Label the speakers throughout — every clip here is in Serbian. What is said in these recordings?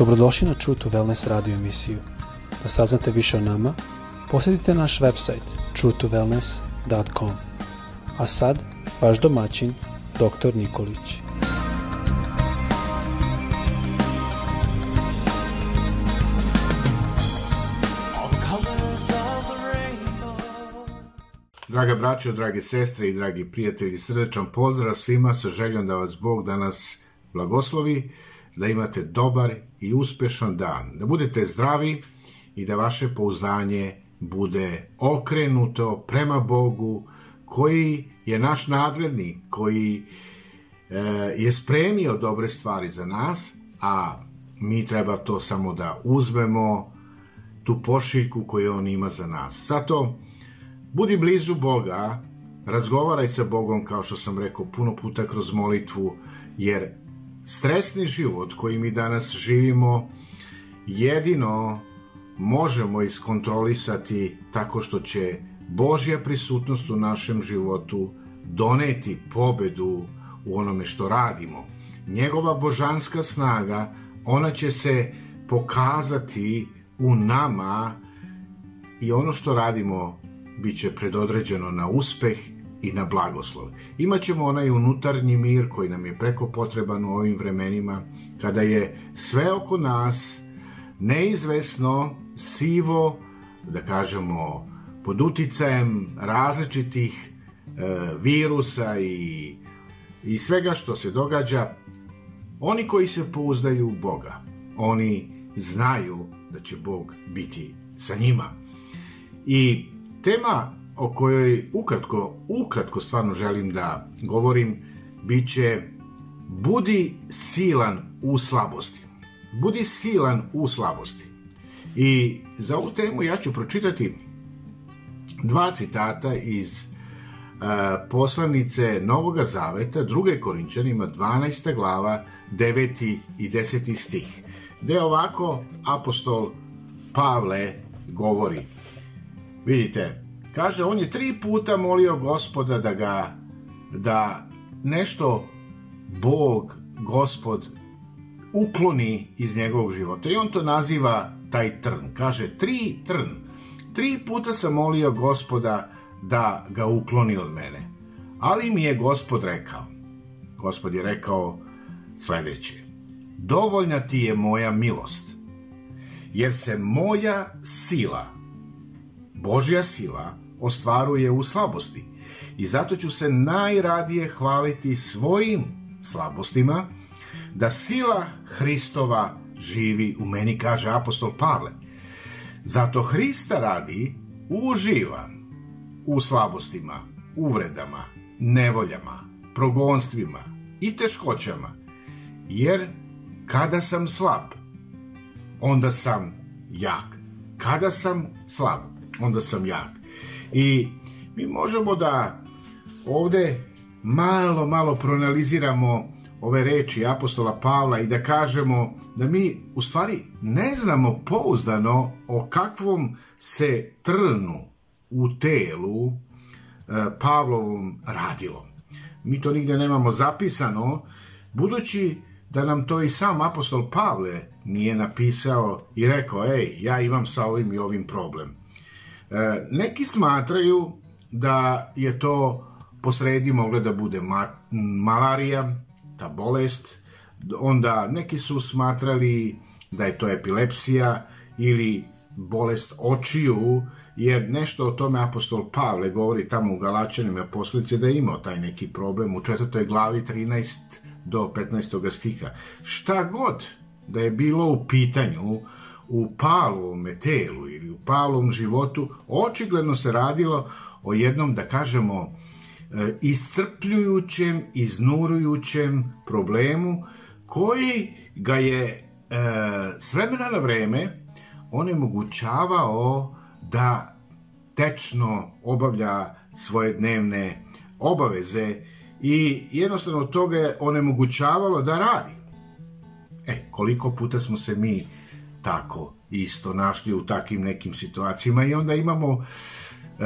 Speaker 1: Dobrodošli na True to Wellness radio emisiju. Da saznate više o nama, posjetite naš website truetowellness.com. A sad, vaš domaćin, dr. Nikolić.
Speaker 2: Draga braćo, drage sestre i dragi prijatelji, srdečan pozdrav svima sa željom da vas Bog danas blagoslovi da imate dobar i uspešan dan, da budete zdravi i da vaše pouzdanje bude okrenuto prema Bogu koji je naš nadglednik, koji e, je spremio dobre stvari za nas, a mi treba to samo da uzmemo tu pošiljku koju on ima za nas. Zato budi blizu Boga, razgovaraj sa Bogom kao što sam rekao puno puta kroz molitvu, jer Stresni život koji mi danas živimo jedino možemo iskontrolisati tako što će Božja prisutnost u našem životu doneti pobedu u onome što radimo. Njegova božanska snaga, ona će se pokazati u nama i ono što radimo biće predodređeno na uspeh i na blagoslov. Imaćemo onaj unutarnji mir koji nam je preko potreban u ovim vremenima, kada je sve oko nas neizvesno, sivo, da kažemo, pod uticajem različitih e, virusa i, i svega što se događa. Oni koji se pouzdaju u Boga, oni znaju da će Bog biti sa njima. I tema o kojoj ukratko, ukratko stvarno želim da govorim, biće budi silan u slabosti. Budi silan u slabosti. I za ovu temu ja ću pročitati dva citata iz uh, poslanice Novog Zaveta, druge Korinčanima, 12. glava, 9. i 10. stih, gde ovako apostol Pavle govori. Vidite, Kaže, on je tri puta molio gospoda da ga, da nešto Bog, gospod, ukloni iz njegovog života. I on to naziva taj trn. Kaže, tri trn. Tri puta sam molio gospoda da ga ukloni od mene. Ali mi je gospod rekao, gospod je rekao sledeće, dovoljna ti je moja milost, jer se moja sila Božja sila ostvaruje u slabosti i zato ću se najradije hvaliti svojim slabostima da sila Hristova živi u meni, kaže apostol Pavle. Zato Hrista radi uživan u slabostima, uvredama, nevoljama, progonstvima i teškoćama, jer kada sam slab, onda sam jak. Kada sam slab, onda sam ja. I mi možemo da ovde malo, malo proanaliziramo ove reči apostola Pavla i da kažemo da mi u stvari ne znamo pouzdano o kakvom se trnu u telu e, Pavlovom radilo. Mi to nigde nemamo zapisano, budući da nam to i sam apostol Pavle nije napisao i rekao, ej, ja imam sa ovim i ovim problem. E, neki smatraju da je to posredi mogla da bude ma malarija, ta bolest, onda neki su smatrali da je to epilepsija ili bolest očiju, jer nešto o tome apostol Pavle govori tamo u Galačanima poslice da je imao taj neki problem u četvrtoj glavi 13 do 15. stiha. Šta god da je bilo u pitanju, u Pavlovome telu ili u Pavlovom životu, očigledno se radilo o jednom, da kažemo, e, iscrpljujućem, iznurujućem problemu koji ga je e, s vremena na vreme onemogućavao da tečno obavlja svoje dnevne obaveze i jednostavno od toga je onemogućavalo da radi. E, koliko puta smo se mi tako isto našli u takim nekim situacijama i onda imamo e,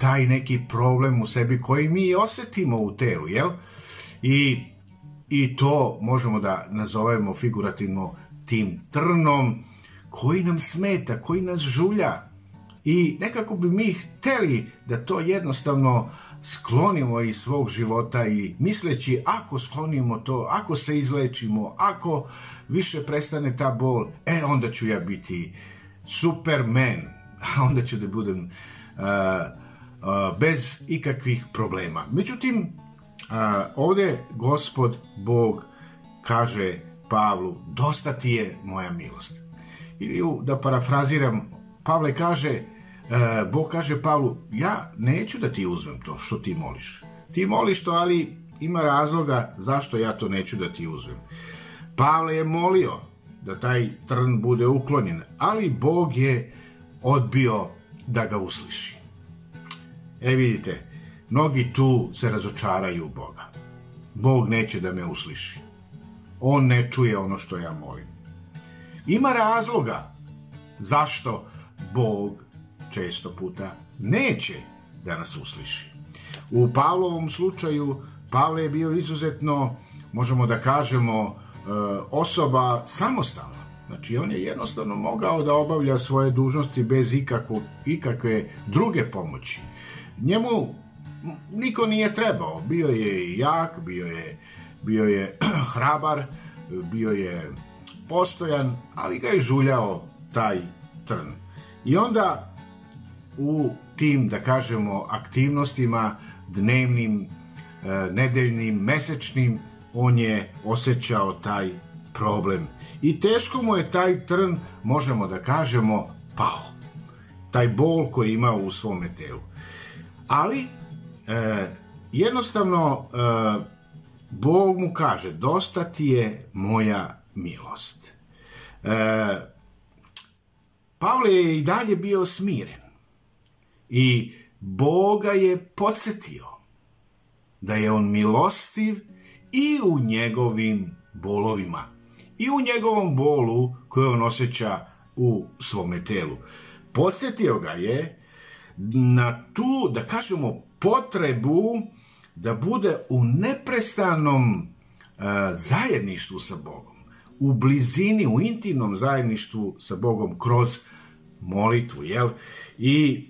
Speaker 2: taj neki problem u sebi koji mi osetimo u telu, jel? I, i to možemo da nazovemo figurativno tim trnom koji nam smeta, koji nas žulja i nekako bi mi hteli da to jednostavno sklonimo iz svog života i misleći ako sklonimo to, ako se izlečimo, ako više prestane ta bol, e onda ću ja biti superman, a onda ću da budem uh, uh, bez ikakvih problema. Međutim, uh, ovde gospod Bog kaže Pavlu, dosta ti je moja milost. Ili da parafraziram, Pavle kaže, E, Bog kaže Pavlu, ja neću da ti uzmem to što ti moliš. Ti moliš to, ali ima razloga zašto ja to neću da ti uzmem. Pavle je molio da taj trn bude uklonjen, ali Bog je odbio da ga usliši. E vidite, mnogi tu se razočaraju u Boga. Bog neće da me usliši. On ne čuje ono što ja molim. Ima razloga zašto Bog često puta neće da nas usliši. U Pavlovom slučaju Pavle je bio izuzetno, možemo da kažemo, e, osoba samostalna. Znači, on je jednostavno mogao da obavlja svoje dužnosti bez ikakvu, ikakve druge pomoći. Njemu niko nije trebao. Bio je jak, bio je, bio je hrabar, bio je postojan, ali ga je žuljao taj trn. I onda u tim, da kažemo, aktivnostima dnevnim, e, nedeljnim, mesečnim, on je osjećao taj problem. I teško mu je taj trn, možemo da kažemo, pao. Taj bol koji imao u svome telu. Ali, e, jednostavno, e, Bog mu kaže, dosta ti je moja milost. E, Pavle je i dalje bio smiren i Boga je podsjetio da je on milostiv i u njegovim bolovima i u njegovom bolu koje on osjeća u svome telu. Podsjetio ga je na tu, da kažemo, potrebu da bude u neprestanom uh, zajedništvu sa Bogom, u blizini, u intimnom zajedništvu sa Bogom kroz molitvu, jel? I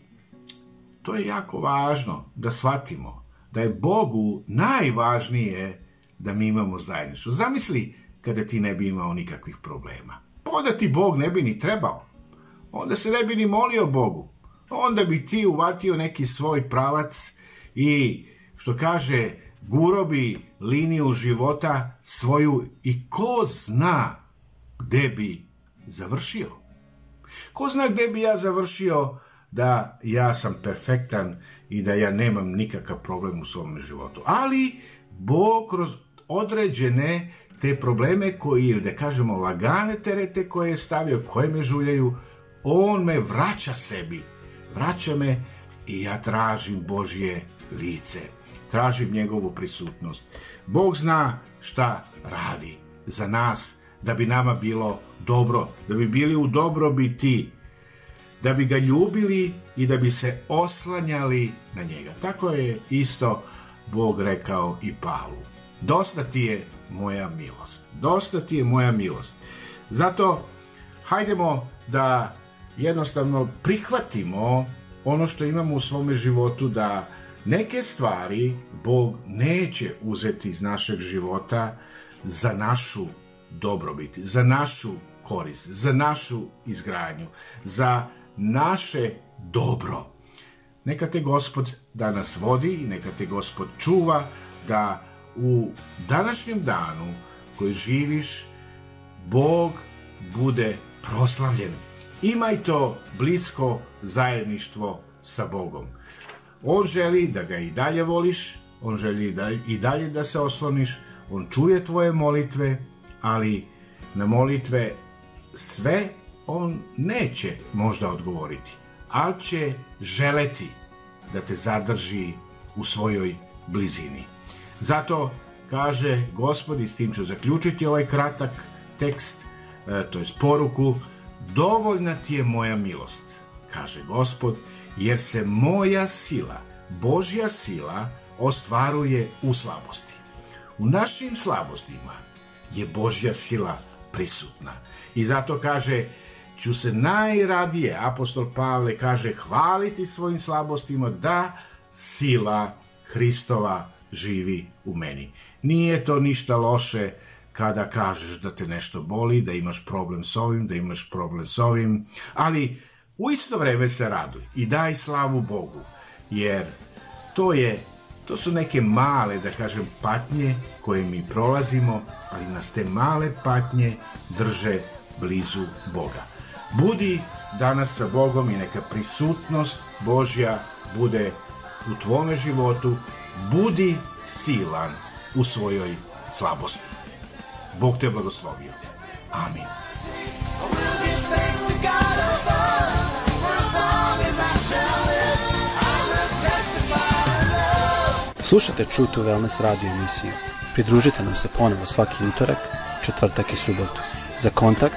Speaker 2: To je jako važno da shvatimo da je Bogu najvažnije da mi imamo zajedništvo. Zamisli kada ti ne bi imao nikakvih problema. Pa onda ti Bog ne bi ni trebao. Onda se ne bi ni molio Bogu. Onda bi ti uvatio neki svoj pravac i, što kaže, guro bi liniju života svoju i ko zna gde bi završio. Ko zna gde bi ja završio da ja sam perfektan i da ja nemam nikakav problem u svom životu. Ali Bog kroz određene te probleme koji, ili da kažemo lagane terete koje je stavio, koje me žuljaju, on me vraća sebi. Vraća me i ja tražim Božje lice. Tražim njegovu prisutnost. Bog zna šta radi za nas da bi nama bilo dobro, da bi bili u dobrobiti da bi ga ljubili i da bi se oslanjali na njega. Tako je isto Bog rekao i Pavlu. Dosta ti je moja milost. Dosta ti je moja milost. Zato hajdemo da jednostavno prihvatimo ono što imamo u svome životu da neke stvari Bog neće uzeti iz našeg života za našu dobrobit, za našu korist, za našu izgradnju, za naše dobro. Neka te gospod da nas vodi i neka te gospod čuva da u današnjem danu koji živiš Bog bude proslavljen. Imaj to blisko zajedništvo sa Bogom. On želi da ga i dalje voliš, on želi da i dalje da se osloniš, on čuje tvoje molitve, ali na molitve sve on neće možda odgovoriti, ali će želeti da te zadrži u svojoj blizini. Zato kaže gospodi, s tim ću zaključiti ovaj kratak tekst, e, to je poruku, dovoljna ti je moja milost, kaže gospod, jer se moja sila, Božja sila, ostvaruje u slabosti. U našim slabostima je Božja sila prisutna. I zato kaže, ću se najradije, apostol Pavle kaže, hvaliti svojim slabostima da sila Hristova živi u meni. Nije to ništa loše kada kažeš da te nešto boli, da imaš problem s ovim, da imaš problem s ovim, ali u isto vreme se raduj i daj slavu Bogu, jer to je To su neke male, da kažem, patnje koje mi prolazimo, ali nas te male patnje drže blizu Boga. Budi danas sa Bogom i neka prisutnost Božja bude u tvome životu, budi silan u svojoj slabosti. Bog te blagoslovio. Amin.
Speaker 1: Slušate True to Wellness radio emisiju. Pridružite nam se ponovo svaki utorak, četvrtak i subotu. Za kontakt